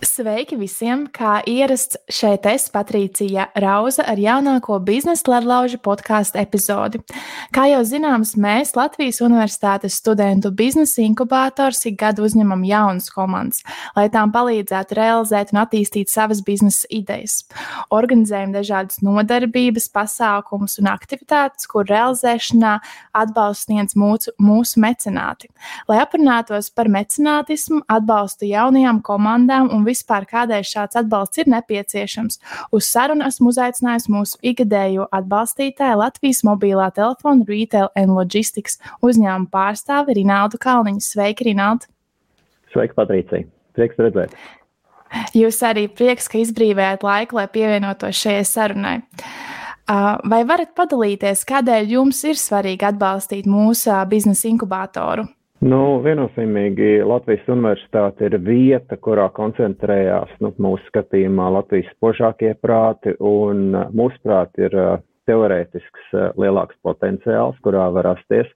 Sveiki visiem! Kā ierasts šeit es, Patricija Rauza, ar jaunāko biznesa ledlaužu podkāstu epizodi. Kā jau zināms, mēs Latvijas Universitātes studentu biznesa inkubātors ik gadu uzņemam jaunas komandas, lai tām palīdzētu realizēt un attīstīt savas biznesa idejas. Organizējam dažādas nodarbības, pasākumus un aktivitātes, kur realizēšanā atbalstu sniedz mūsu, mūsu mecenāti. Lai aprunātos par mecenātismu, atbalstu jaunajām komandām un vispār kādēļ šāds atbalsts ir nepieciešams. Uz sarunu esmu uzaicinājis mūsu ikgadējo atbalstītāju Latvijas mobilā telefona Retail and Logistics uzņēmuma pārstāvi Rinaldu Kalniņu. Sveiki, Rinaldu! Sveiki, Patricija! Prieks redzēt! Jūs arī prieks, ka izbrīvējat laiku, lai pievienotos šajai sarunai. Vai varat padalīties, kādēļ jums ir svarīgi atbalstīt mūsu biznesa inkubātoru? Nu, viennozīmīgi Latvijas universitāte ir vieta, kurā koncentrējās nu, mūsu skatījumā Latvijas spožākie prāti, un mūsuprāt ir teorētisks lielāks potenciāls, kurā var rasties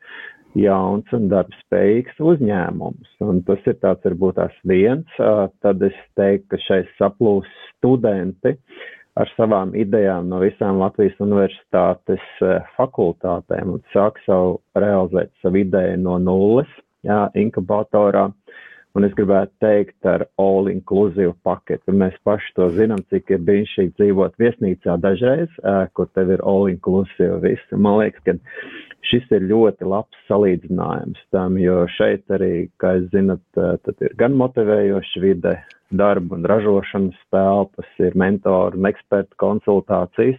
jauns un darbspējīgs uzņēmums. Un tas ir tāds varbūt tās viens, tad es teiktu, ka šeit saplūs studenti ar savām idejām no visām Latvijas universitātes fakultātēm un sāk savu realizēt savu ideju no nulles jā, inkubatorā. Un es gribētu teikt ar all-inclusive paketu. Mēs paši to zinām, cik ir brīnišķīgi dzīvot viesnīcā dažreiz, kur tev ir all-inclusive viss. Man liekas, ka šis ir ļoti labs salīdzinājums tam, jo šeit arī, kā jūs zinat, tad ir gan motivējoša vide, darba un ražošanas telpas, ir mentoru un ekspertu konsultācijas,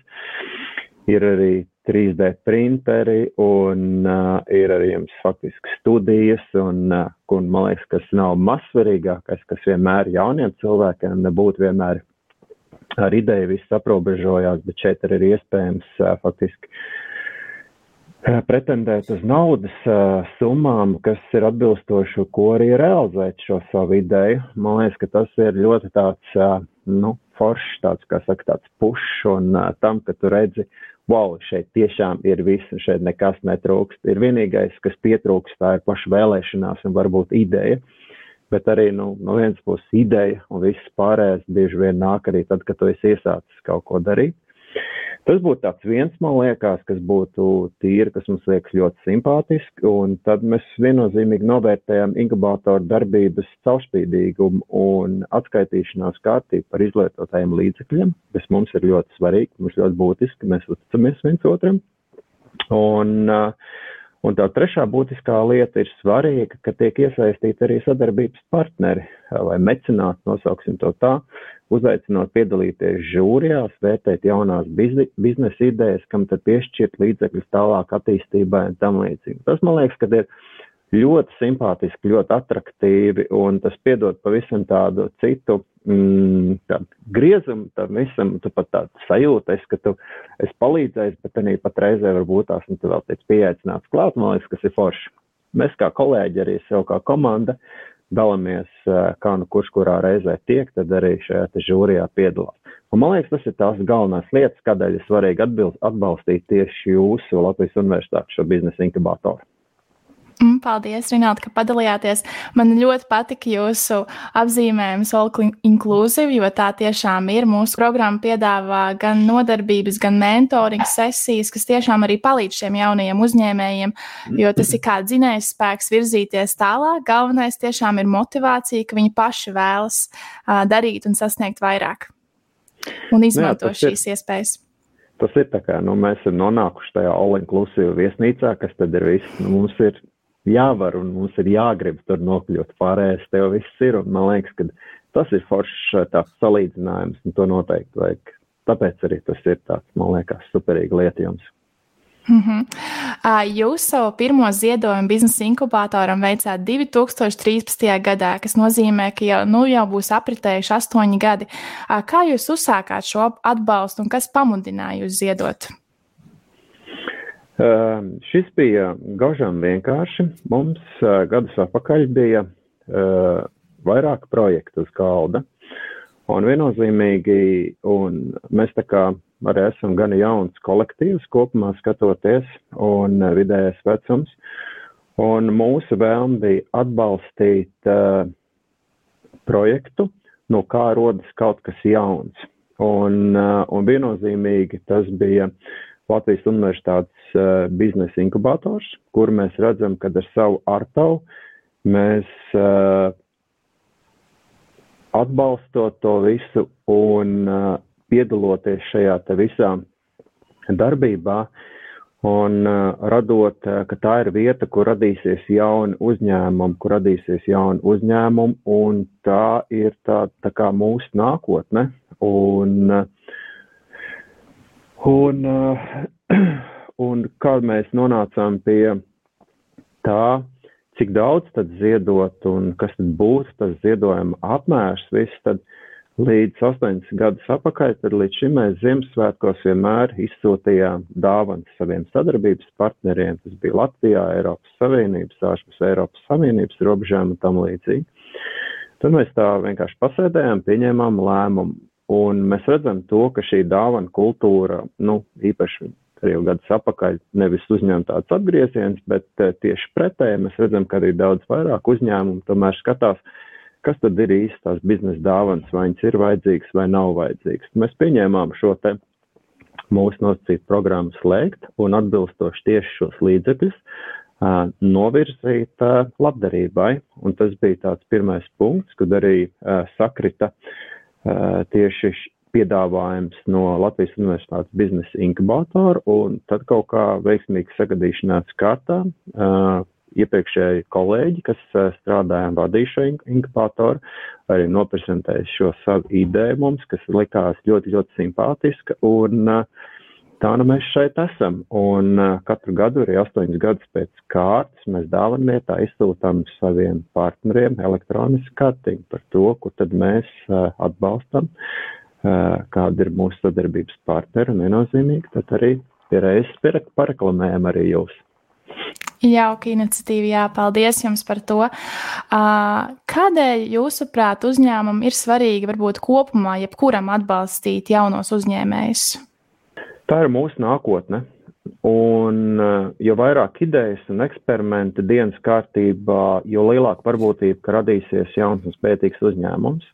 ir arī 3D printeri un uh, ir arī jums faktiski studijas un, uh, un man liekas, kas nav mazsvarīgākais, kas vienmēr jauniem cilvēkiem nebūtu vienmēr ar ideju viss aprobežojās, bet šeit arī ir iespējams uh, faktiski uh, pretendēt uz naudas uh, summām, kas ir atbilstoši, ko arī realizēt šo savu ideju. Man liekas, ka tas ir ļoti tāds, uh, nu, foršs, tāds, kā saka, tāds pušs un uh, tam, ka tu redzi, wow, šeit tiešām ir viss, un šeit nekas netrūkst. Ir vienīgais, kas pietrūkst, tā ir paša vēlēšanās un varbūt ideja. Bet arī nu, no vienas puses ideja un viss pārējais bieži vien nāk arī tad, kad tu esi iesācis kaut ko darīt. Tas būtu tāds viens, man liekas, kas būtu tīri, kas mums liekas ļoti simpātiski, un tad mēs viennozīmīgi novērtējam inkubātoru darbības caurspīdīgumu un atskaitīšanās kārtību par izlietotajiem līdzekļiem, kas mums ir ļoti svarīgi, mums ļoti būtiski, mēs uzticamies viens otram. Un, uh, Un tā trešā būtiskā lieta ir svarīga, ka tiek iesaistīti arī sadarbības partneri vai mecenāti, nosauksim to tā, uzaicinot piedalīties žūrijās, vērtēt jaunās biznesa idejas, kam tad piešķirt līdzekļus tālāk attīstībai un tam līdzīgi. Tas, man liekas, ka ir ļoti simpātiski, ļoti attraktīvi, un tas piedod pavisam tādu citu mm, tādu griezumu tam visam, tu pat tādu sajūta, es, ka tu esi palīdzējis, bet arī pat reizē varbūt tās, un tu vēl tiec pieaicināts klāt, man liekas, kas ir forši. Mēs kā kolēģi arī sev kā komanda dalāmies, kā nu kurš kurā reizē tiek, tad arī šajā žūrijā piedalās. Un man liekas, tas ir tās galvenās lietas, kādēļ ir svarīgi atbilst, atbalstīt tieši jūsu Latvijas universitāti šo biznesa inkubātoru. Mm, paldies, Rinalda, ka padalījāties. Man ļoti patika jūsu apzīmējums All Inclusive, jo tā tiešām ir. Mūsu programma piedāvā gan nodarbības, gan mentoringa sesijas, kas tiešām arī palīdz šiem jaunajiem uzņēmējiem, jo tas ir kā dzinējs spēks virzīties tālāk. Galvenais tiešām ir motivācija, ka viņi paši vēlas uh, darīt un sasniegt vairāk un izmanto Jā, šīs ir. iespējas. Tas ir tā kā nu, mēs esam nonākuši tajā all-inclusive viesnīcā, kas tad ir viss. Nu, mums ir jāvar un mums ir jāgrib tur nokļūt. Pārējais tev viss ir, un man liekas, ka tas ir foršs tāds salīdzinājums, un to noteikti vajag. Tāpēc arī tas ir tāds, man liekas, superīga lieta jums. Mm -hmm. Jūs savu pirmo ziedojumu biznesa inkubatoram veicāt 2013. gadā, kas nozīmē, ka jau, nu, jau būs apritējuši astoņi gadi. Kā jūs uzsākāt šo atbalstu un kas pamudināja jūs ziedot? Uh, šis bija gaužām vienkārši. Mums uh, gadus atpakaļ bija uh, vairāk projektu uz galda. Un viennozīmīgi, un mēs tā kā arī esam gan jauns kolektīvs kopumā skatoties un vidējais vecums. Un mūsu vēlme bija atbalstīt uh, projektu, no kā rodas kaut kas jauns. Un, uh, un viennozīmīgi tas bija Latvijas Universitātes uh, biznesa inkubators, kur mēs redzam, ka ar savu artavu mēs uh, atbalstot to visu un uh, piedaloties šajā te visā darbībā un uh, radot, uh, ka tā ir vieta, kur radīsies jauni uzņēmumi, kur radīsies jauni uzņēmumi, un tā ir tā, tā kā mūsu nākotne. Un, un, un kā mēs nonācām pie tā, cik daudz tad ziedot un kas tad būtu tas ziedojuma apmērs, viss tad līdz 8 gadus apakaļ, tad līdz šim mēs Ziemassvētkos vienmēr izsūtījām dāvanas saviem sadarbības partneriem. Tas bija Latvijā, Eiropas Savienības, ārpus Eiropas Savienības robežām un tam līdzīgi. Tad mēs tā vienkārši pasēdējām, pieņēmām lēmumu. Un mēs redzam to, ka šī dāvana kultūra, nu, īpaši jau gadus atpakaļ nevis uzņem tāds atgrieziens, bet eh, tieši pretēji mēs redzam, ka arī daudz vairāk uzņēmumu tomēr skatās, kas tad ir īsti tās biznesa dāvanas, vai viņas ir vajadzīgas vai nav vajadzīgas. Mēs pieņēmām šo te mūsu nosacītu programmu slēgt un atbilstoši tieši šos līdzekļus uh, novirzīt uh, labdarībai. Un tas bija tāds pirmais punkts, kad arī uh, sakrita tieši piedāvājums no Latvijas Universitātes biznesa inkubātora, un tad kaut kā veiksmīgi sagadīšanās kārtā uh, iepriekšēji kolēģi, kas uh, strādāja un vadīja šo inkubātoru, arī noprezentēja šo savu ideju mums, kas likās ļoti, ļoti simpātiska, un uh, tā nu mēs šeit esam. Un uh, katru gadu, arī astoņus gadus pēc kārtas, mēs dāvanvietā izsūtām saviem partneriem elektronisku kartiņu par to, kur tad mēs uh, atbalstam kāda ir mūsu sadarbības partneri viennozīmīgi, tad arī pie reizes pareklamējam arī jūs. Jauka iniciatīva, jā, paldies jums par to. Kādēļ, jūsuprāt, uzņēmumam ir svarīgi varbūt kopumā jebkuram atbalstīt jaunos uzņēmējus? Tā ir mūsu nākotne. Un jo vairāk idejas un eksperimenti dienas kārtībā, jo lielāka varbūtība, ka radīsies jauns un spētīgs uzņēmums.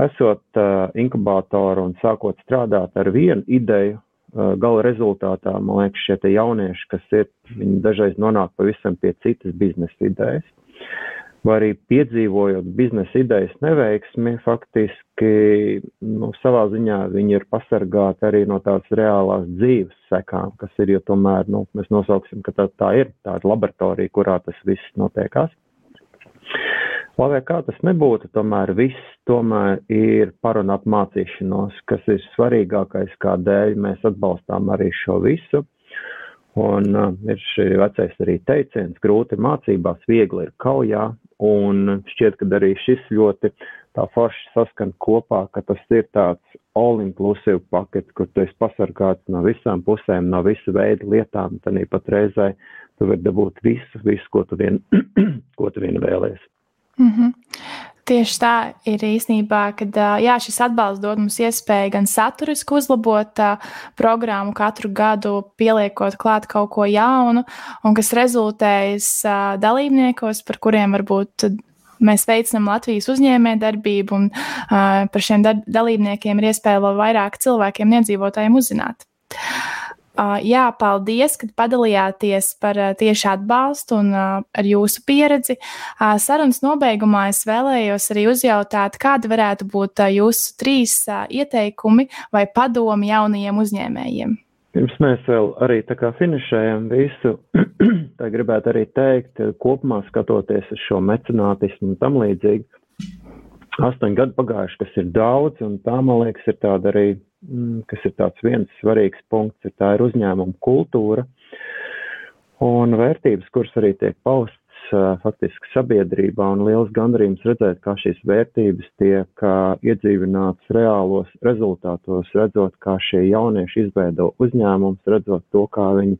Esot uh, inkubātoru un sākot strādāt ar vienu ideju, uh, gala rezultātā, man liekas, šie jaunieši, kas ir, viņi dažreiz nonāk pavisam pie citas biznesa idejas. Vai arī piedzīvojot biznesa idejas neveiksmi, faktiski nu, savā ziņā viņi ir pasargāti arī no tās reālās dzīves sekām, kas ir, jo tomēr nu, mēs nosauksim, ka tā, tā ir tāda laboratorija, kurā tas viss notiekās. Lai kā tas nebūtu, tomēr viss tomēr ir par un ap mācīšanos, kas ir svarīgākais, kādēļ mēs atbalstām arī šo visu. Un uh, ir šī vecais arī teiciens, grūti mācībās, viegli ir kaujā, un šķiet, ka arī šis ļoti tā forši saskan kopā, ka tas ir tāds all-inclusive pakets, kur tu esi pasargāts no visām pusēm, no visu veidu lietām, tad pat reizē tu vari dabūt visu, visu, ko tu vien, ko tu vien vēlēsi. Mm -hmm. Tieši tā ir īstenībā, kad jā, šis atbalsts dod mums iespēju gan saturiski uzlabot uh, programmu katru gadu, pieliekot klāt kaut ko jaunu, un kas rezultējas uh, dalībniekos, par kuriem varbūt mēs veicinām Latvijas uzņēmējdarbību, un uh, par šiem dalībniekiem ir iespēja vēl vairāk cilvēkiem, iedzīvotājiem uzzināt. Jā, paldies, ka padalījāties par tieši atbalstu un ar jūsu pieredzi. Sarunas nobeigumā es vēlējos arī uzjautāt, kādi varētu būt jūsu trīs ieteikumi vai padomi jaunajiem uzņēmējiem. Pirms mēs vēl arī tā kā finišējam visu, tā gribētu arī teikt, kopumā skatoties uz šo mecenātismu un tam līdzīgi, astoņi gadi pagājuši, kas ir daudz, un tā, man liekas, ir tāda arī, mm, kas ir tāds viens svarīgs punkts, ir tā ir uzņēmuma kultūra un vērtības, kuras arī tiek paustas faktiski sabiedrībā, un liels gandarījums redzēt, kā šīs vērtības tiek iedzīvinātas reālos rezultātos, redzot, kā šie jaunieši izveido uzņēmums, redzot to, kā viņi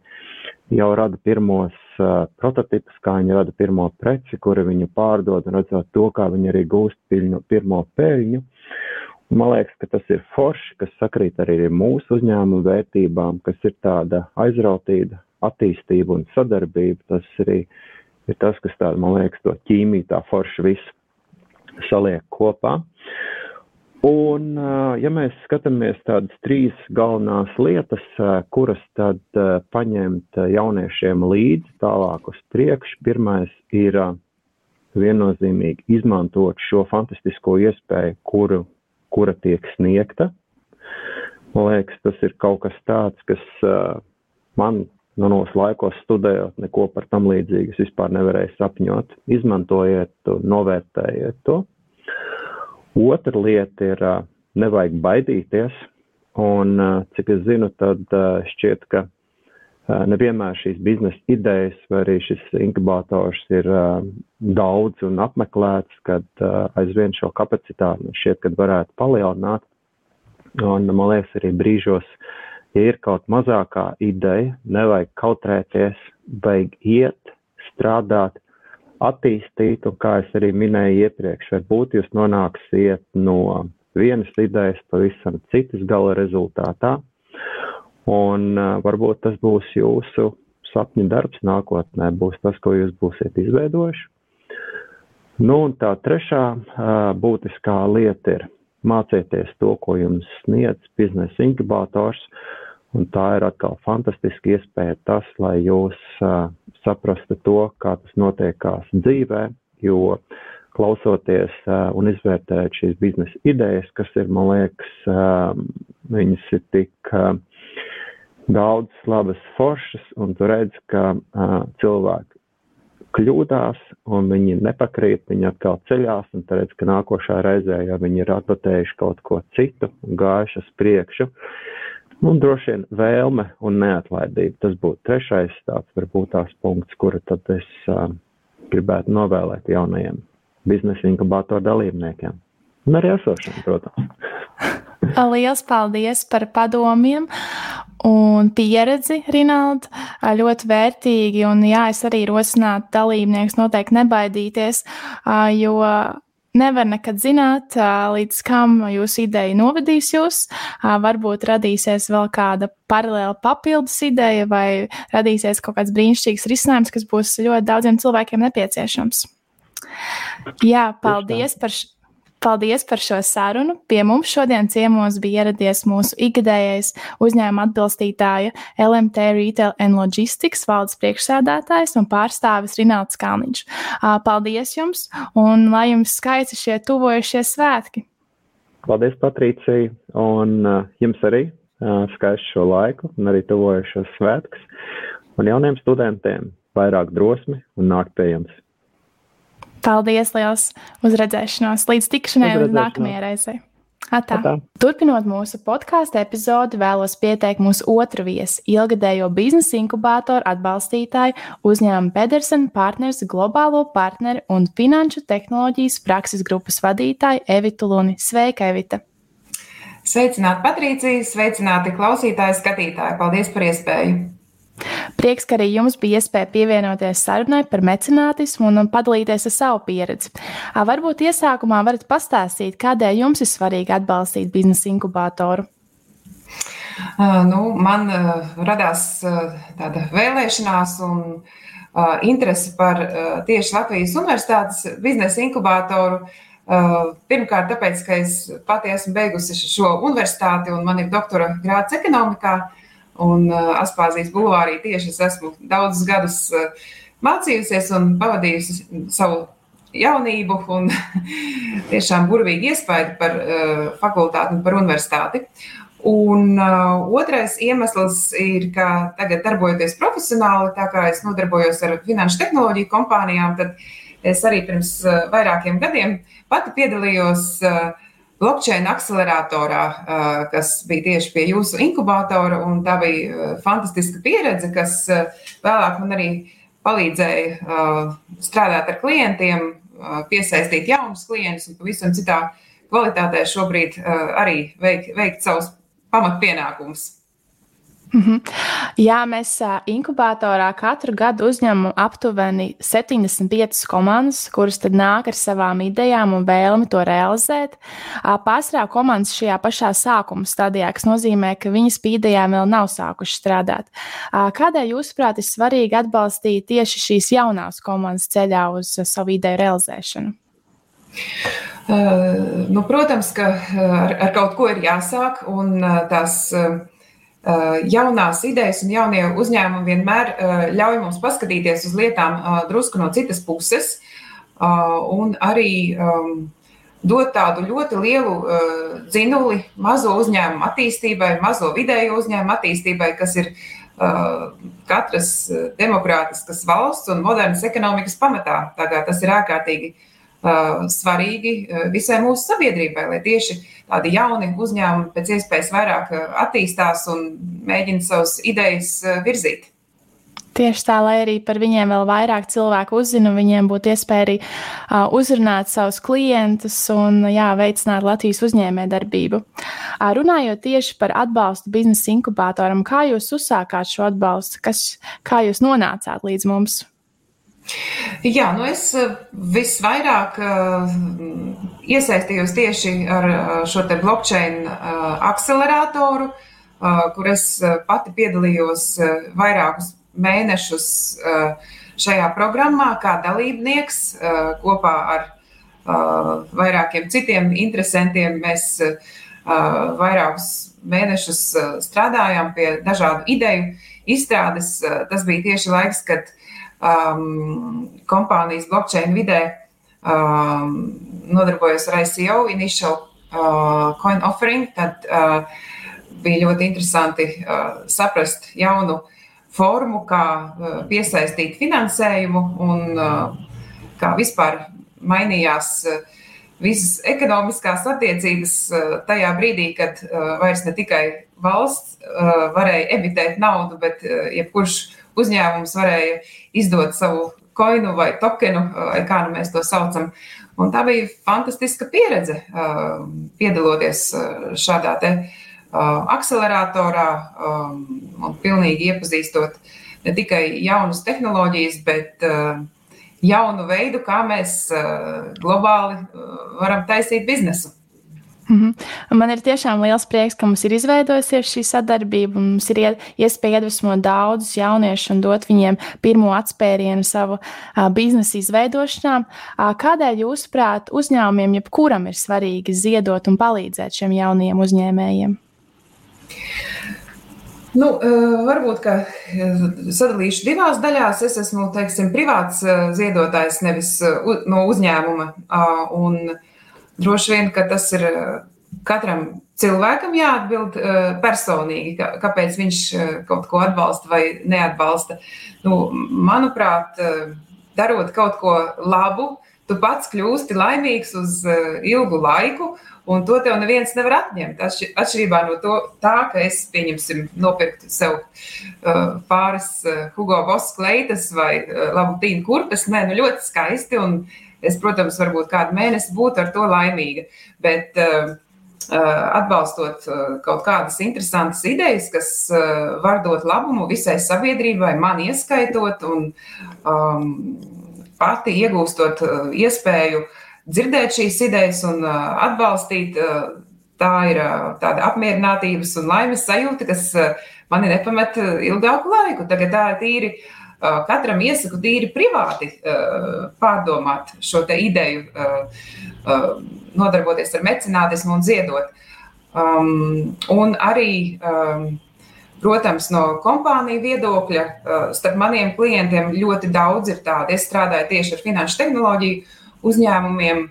jau rada pirmos uh, prototipus, kā viņi rada pirmo preci, kuru viņi pārdod, un redzot to, kā viņi arī gūst pilnu, pirmo peļņu. Man liekas, ka tas ir forši, kas sakrīt arī ar mūsu uzņēmumu vērtībām, kas ir tāda aizrautība, attīstība un sadarbība. Tas arī ir tas, kas tāda, man liekas, to ķīmiju tā forši visu saliek kopā. Un, ja mēs skatāmies tādas trīs galvenās lietas, kuras tad paņemt jauniešiem līdzi tālāk uz priekšu, pirmais ir viennozīmīgi izmantot šo fantastisko iespēju, kuru kura tiek sniegta. Man liekas, tas ir kaut kas tāds, kas man manos laikos studējot, neko par tam līdzīgu es vispār nevarēju sapņot. Izmantojiet to, novērtējiet to. Otra lieta ir, nevajag baidīties, un cik es zinu, tad šķiet, ka nevienmēr šīs biznesa idejas vai arī šis inkubators ir daudz un apmeklēts, kad aizvien šo kapacitāti šķiet, kad varētu palielināt. Un man liekas, arī brīžos, ja ir kaut mazākā ideja, nevajag kautrēties, vajag iet, strādāt, attīstīt, un kā es arī minēju iepriekš, varbūt jūs nonāksiet no vienas idejas pavisam citas gala rezultātā, un uh, varbūt tas būs jūsu sapņu darbs nākotnē, būs tas, ko jūs būsiet izveidojuši. Nu, un tā trešā uh, būtiskā lieta ir mācieties to, ko jums sniedz biznesa inkubators, un tā ir atkal fantastiska iespēja tas, lai jūs uh, saprastu to, kā tas notiekās dzīvē, jo klausoties uh, un izvērtējot šīs biznesa idejas, kas ir, man liekas, uh, viņas ir tik uh, daudz labas foršas, un tu redz, ka uh, cilvēki kļūdās, un viņi nepakrīt, viņi atkal ceļās, un tad redz, ka nākošā reizē, ja viņi ir atbatējuši kaut ko citu un gājuši uz priekšu, nu, droši vien vēlme un neatlaidība. Tas būtu trešais tāds varbūt tās punkts, kura tad es uh, gribētu novēlēt jaunajiem biznesa inkubātoru dalībniekiem. Un arī esošiem, protams. Lielas paldies par padomiem un pieredzi, Rinalda. Ļoti vērtīgi. Un jā, es arī rosinātu dalībniekus noteikti nebaidīties, jo nevar nekad zināt, līdz kam jūsu ideja novedīs jūs. Varbūt radīsies vēl kāda paralēla papildus ideja, vai radīsies kaut kāds brīnišķīgs risinājums, kas būs ļoti daudziem cilvēkiem nepieciešams. Jā, paldies par šo. Paldies par šo sarunu. Pie mums šodien ciemos bija ieradies mūsu ikgadējais uzņēmuma atbilstītāja LMT Retail and Logistics valdes priekšsēdētājs un pārstāvis Rināls Kalniņš. Paldies jums un lai jums skaisti šie tuvojušie svētki! Paldies, Patricija, un uh, jums arī uh, skaistu šo laiku un arī tuvojušos svētkus. Un jauniem studentiem vairāk drosmi un nākt pie jums! Paldies, liels uzredzēšanos. Līdz tikšanai un nākamajai reizei. Atā. Atā. Turpinot mūsu podkāstu epizodi, vēlos pieteikt mūsu otru viesi, ilgadējo biznesa inkubātoru atbalstītāju uzņēmumu Pedersena partners, globālo partneri un finanšu tehnoloģijas prakses grupas vadītāju Evitu Luni. Sveika, Evita! Sveicināti, Patricija! Sveicināti klausītāji, skatītāji! Paldies par iespēju! Prieks, ka arī jums bija iespēja pievienoties sarunai par mecenātismu un padalīties ar savu pieredzi. Varbūt iesākumā varat pastāstīt, kādēļ jums ir svarīgi atbalstīt biznesa inkubatoru. Nu, man radās tāda vēlēšanās un interese par tieši Latvijas Universitātes biznesa inkubatoru. Pirmkārt, tāpēc, ka es pati esmu beigusi šo universitāti un man ir doktora grāts ekonomikā. Uh, Un Aspāzijas bulvārī tieši es esmu daudzus gadus mācījusies un pavadījusi savu jaunību un tiešām burvīgi iespēju par fakultāti un par universitāti. Un uh, otrais iemesls ir, ka tagad darbojoties profesionāli, tā kā es nodarbojos ar finanšu tehnoloģiju kompānijām, tad es arī pirms uh, vairākiem gadiem pati piedalījos uh, blockchain akceleratorā, kas bija tieši pie jūsu inkubatora. Tā bija fantastiska pieredze, kas vēlāk man arī palīdzēja strādāt ar klientiem, piesaistīt jaunus klientus un pavisam citā kvalitātē šobrīd arī veikt, veikt savus pamatpienākumus. -hmm. Jā, mēs inkubatorā katru gadu uzņemam aptuveni 75 komandas, kuras nāk ar savām idejām un vēlmi to realizēt. Pārsvarā komandas šajā pašā sākuma stadijā, kas nozīmē, ka viņas pie idejām vēl nav sākušas strādāt. Kādēļ, jūsuprāt, ir svarīgi atbalstīt tieši šīs jaunās komandas ceļā uz savu ideju realizēšanu? Nu, protams, ka ar, ar kaut ko ir jāsāk, un tās jaunās idejas un jaunie uzņēmumi vienmēr eh, ļauj mums paskatīties uz lietām eh, drusku no citas puses un arī ehm, dot tādu ļoti lielu dzinuli mazo uzņēmumu attīstībai, mazo vidēju uzņēmumu attīstībai, kas ir katras demokrātiskas valsts un modernas ekonomikas pamatā. Tagad tas ir ārkārtīgi svarīgi visai mūsu sabiedrībai, lai tieši tādi jauni uzņēmumi pēc iespējas vairāk attīstās un mēģina savas idejas virzīt. Tieši tā, lai arī par viņiem vēl vairāk cilvēku uzzina, viņiem būtu iespēja arī uh, uzrunāt savus klientus un jā, veicināt Latvijas uzņēmējdarbību. Uh, runājot tieši par atbalstu biznesa inkubatoram, kā jūs uzsākāt šo atbalstu, kas, kā jūs nonācāt līdz mums? Jā, nu es eh, visvairāk uh, iesaistījos tieši ar uh, šo te blockchain uh, akceleratoru, kur es pati piedalījos vairākus mēnešus šajā programmā kā dalībnieks kopā ar vairākiem citiem interesantiem. Mēs vairākus mēnešus strādājām pie dažādu ideju izstrādes. Tas bija tieši laiks, kad um, kompānijas blockchain vidē um, nodarbojas ar ICO, Initial uh, Coin Offering, tad uh, bija ļoti interesanti uh, saprast jaunu formu, kā uh, piesaistīt finansējumu un uh, kā vispār mainījās. Uh, Visas ekonomiskās attiecības uh, tajā brīdī, kad uh, vairs ne tikai valsts varēja emitēt naudu, bet jebkurš uzņēmums varēja izdot savu koinu vai tokenu, vai kā nu mēs to saucam. Un tā bija fantastiska pieredze piedaloties šādā te akceleratorā un pilnīgi iepazīstot ne tikai jaunas tehnoloģijas, bet jaunu veidu, kā mēs globāli varam taisīt biznesu. -hmm. Man ir tiešām liels prieks, ka mums ir izveidojusies šī sadarbība. Mums ir iespēja iedvesmot daudzus jauniešus un dot viņiem pirmo atspērienu savu biznesa izveidošanā. Kādēļ, jūsuprāt, uzņēmumiem jebkuram ir svarīgi ziedot un palīdzēt šiem jaunajiem uzņēmējiem? Nu, varbūt, ka sadalīšu divās daļās. Es esmu, teiksim, privāts ziedotājs, nevis no uzņēmuma. Un, Droši vien, ka tas ir eh, katram cilvēkam jāatbild eh, personīgi, kāpēc viņš eh, kaut ko atbalsta vai neatbalsta. Nu, manuprāt, darot kaut ko labu, tu pats kļūsti laimīgs uz ilgu laiku, un to tev neviens nevar atņemt. Atšķirībā no to, tā, ka es, pieņemsim, nopirktu sev pāris Hugo Boss kleitas vai labu tīnu kurpes, nē, nu ļoti skaisti. Un, Es, protams, varbūt kādu mēnesi būtu ar to laimīga, bet uh, atbalstot kaut kādas interesantas idejas, kas var dot labumu visai sabiedrībai, man ieskaitot, un um, pati iegūstot iespēju dzirdēt šīs idejas un atbalstīt. Tā ir tāda apmierinātības un laimes sajūta, kas mani nepamet ilgāku laiku. Tagad tā ir tīri katram iesaku tīri privāti pārdomāt šo ideju, nodarboties ar mecenātismu un ziedot. Um, un arī, um, protams, no kompāniju viedokļa, starp maniem klientiem ļoti daudz ir tādi. Es strādāju tieši ar finanšu tehnoloģiju uzņēmumiem,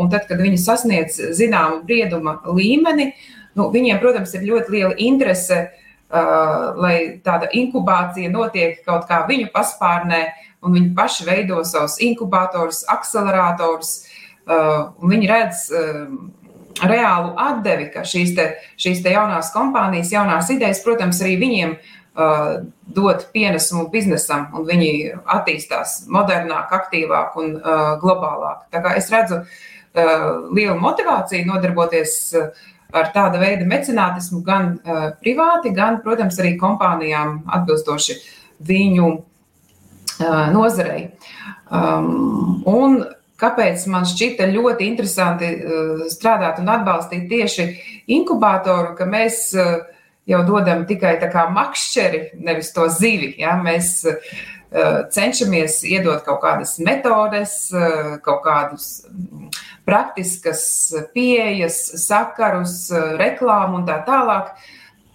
un tad, kad viņi sasniedz zināmu brieduma līmeni, nu, viņiem, protams, ir ļoti liela interese Uh, lai tāda inkubācija notiek kaut kā viņu paspārnē, un viņi paši veido savus inkubatorus, akceleratorus, un viņi redz reālu atdevi, ka šīs, te, šīs te jaunās kompānijas, jaunās idejas, protams, arī viņiem uh, dod pienesumu biznesam, un viņi attīstās modernāk, aktīvāk un uh, globālāk. Tā kā es redzu uh, lielu motivāciju nodarboties uh, ar tāda veida mecenātismu gan uh, privāti, gan, protams, arī kompānijām atbilstoši viņu uh, nozarei. Um, un kāpēc man šķita ļoti interesanti uh, strādāt un atbalstīt tieši inkubatoru, ka mēs uh, jau dodam tikai makšķeri, nevis to zivi. Ja? Mēs uh, cenšamies iedot kaut kādas metodes, kaut kādus praktiskas pieejas, sakarus, reklāmu un tā tālāk,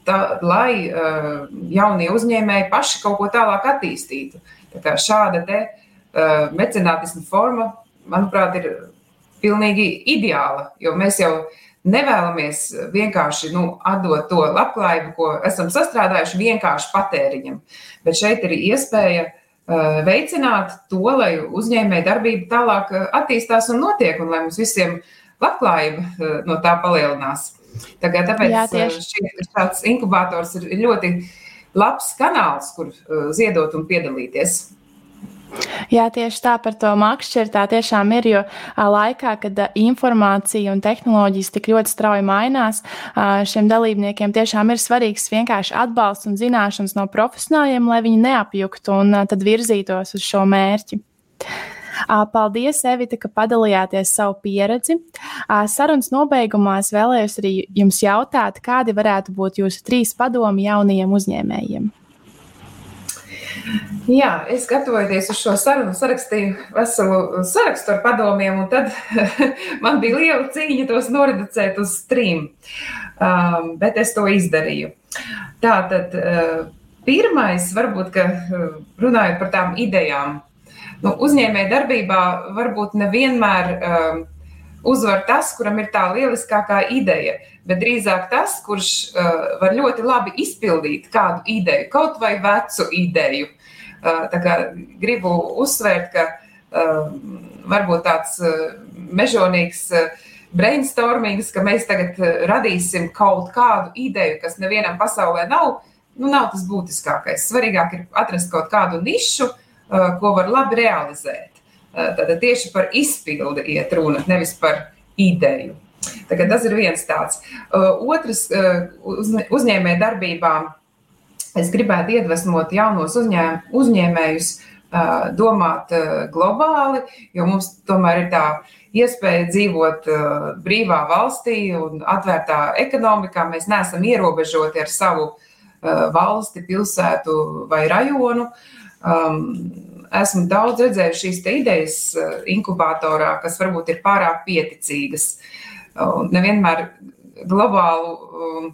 tā, lai uh, jaunie uzņēmēji paši kaut ko tālāk attīstītu. Tā šāda te uh, mecenātisma forma, manuprāt, ir pilnīgi ideāla, jo mēs jau nevēlamies vienkārši nu, atdot to labklājību, ko esam sastrādājuši vienkārši patēriņam. Bet šeit ir iespēja uh, veicināt to, lai uzņēmēja darbība tālāk eh, attīstās un notiek, un lai mums visiem labklājība eh, no tā palielinās. Tagad, tāpēc Jā, šķiet, šāds inkubators ir ļoti labs kanāls, kur ziedot un piedalīties. Jā, tieši tā par to makšķeri tā tiešām ir, jo laikā, kad informācija un tehnoloģijas tik ļoti strauji mainās, šiem dalībniekiem tiešām ir svarīgs vienkārši atbalsts un zināšanas no profesionāļiem, lai viņi neapjuktu un tad virzītos uz šo mērķi. Paldies, Evita, ka padalījāties savu pieredzi. Sarunas nobeigumā es vēlējos arī jums jautāt, kādi varētu būt jūsu trīs padomi jaunajiem uzņēmējiem. Jā, es gatavojoties uz šo sarunu, sarakstīju veselu sarakstu ar padomiem, un tad man bija liela cīņa tos noreducēt uz trim. Um, bet es to izdarīju. Tā tad uh, pirmais, varbūt, ka uh, runājot par tām idejām, nu, uzņēmē darbībā varbūt nevienmēr. Um, uzvar tas, kuram ir tā lieliskākā ideja, bet drīzāk tas, kurš uh, var ļoti labi izpildīt kādu ideju, kaut vai vecu ideju. Uh, gribu uzsvērt, ka uh, varbūt tāds uh, mežonīgs uh, brainstormings, ka mēs tagad radīsim kaut kādu ideju, kas nevienam pasaulē nav, nu, nav tas būtiskākais. Svarīgāk ir atrast kaut kādu nišu, uh, ko var labi realizēt. Tad tieši par izpildi iet runa, nevis par ideju. Tagad tas ir viens tāds. Otrs, uzņēmē darbībā es gribētu iedvesmot jaunos uzņēm, uzņēmējus domāt globāli, jo mums tomēr ir tā iespēja dzīvot brīvā valstī un atvērtā ekonomikā. Mēs neesam ierobežoti ar savu valsti, pilsētu vai rajonu. Esmu daudz redzējis šīs idejas eh, inkubatorā, kas varbūt ir pārāk pieticīgas. Nevienmēr globālu um,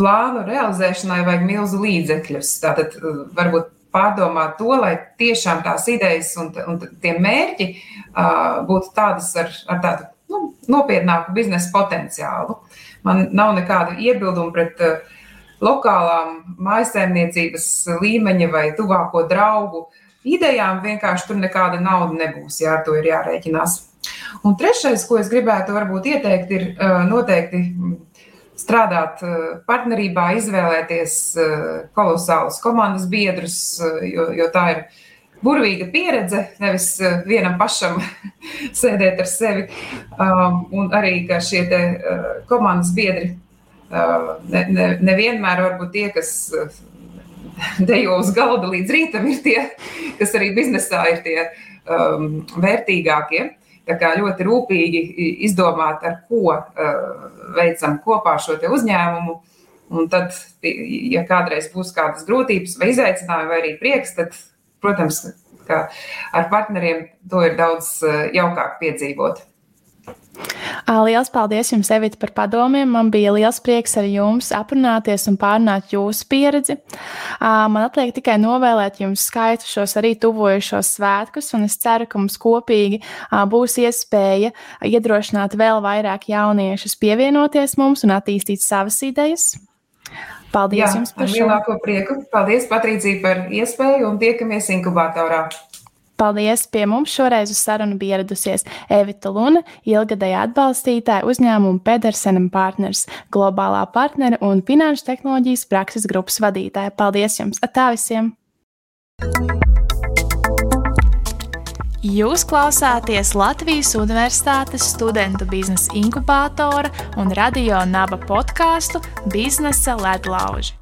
plānu realizēšanai vajag milzu līdzekļus. Tātad eh, varbūt pārdomāt to, lai tiešām tās idejas un, un tie mērķi uh, būtu tādas ar, ar tādu nu, nopietnāku biznesa potenciālu. Man nav nekādu iebildumu pret uh, lokālām mājsaimniecības līmeņa vai tuvāko draugu idejām vienkārši tur nekāda nauda nebūs. Jā, ar to ir jārēķinās. Un trešais, ko es gribētu varbūt ieteikt, ir noteikti strādāt partnerībā, izvēlēties kolosālus komandas biedrus, jo, jo tā ir burvīga pieredze, nevis vienam pašam sēdēt ar sevi. Un arī, ka šie komandas biedri nevienmēr ne, ne var būt tie, kas dejo uz galda līdz rītam, ir tie, kas arī biznesā ir tie um, vērtīgākie. Tā kā ļoti rūpīgi izdomāt, ar ko uh, veicam kopā šo uzņēmumu. Un tad, ja kādreiz būs kādas grūtības, vai izaicinājumi, vai arī prieks, tad, protams, ar partneriem to ir daudz uh, jaukāk piedzīvot. Lielas paldies jums, Evita, par padomiem. Man bija liels prieks ar jums aprunāties un pārunāt jūsu pieredzi. Man atliek tikai novēlēt jums skaitu šos arī tuvojušos svētkus, un es ceru, ka mums kopīgi būs iespēja iedrošināt vēl vairāk jauniešus pievienoties mums un attīstīt savas idejas. Paldies Jā, jums par šo. Lielāko prieku. Paldies, Patricija, par iespēju un tiekamies inkubatorā. Paldies! Pie mums šoreiz uz sarunu bija ieradusies Evita Luna, ilgadēja atbalstītāja uzņēmuma Pedersenam partners, globālā partnere un finanšu tehnoloģijas prakses grupas vadītāja. Paldies jums! Atā visiem! Jūs klausāties Latvijas Universitātes studentu biznesa inkubātora un radio naba podkāstu Biznesa ledlauži.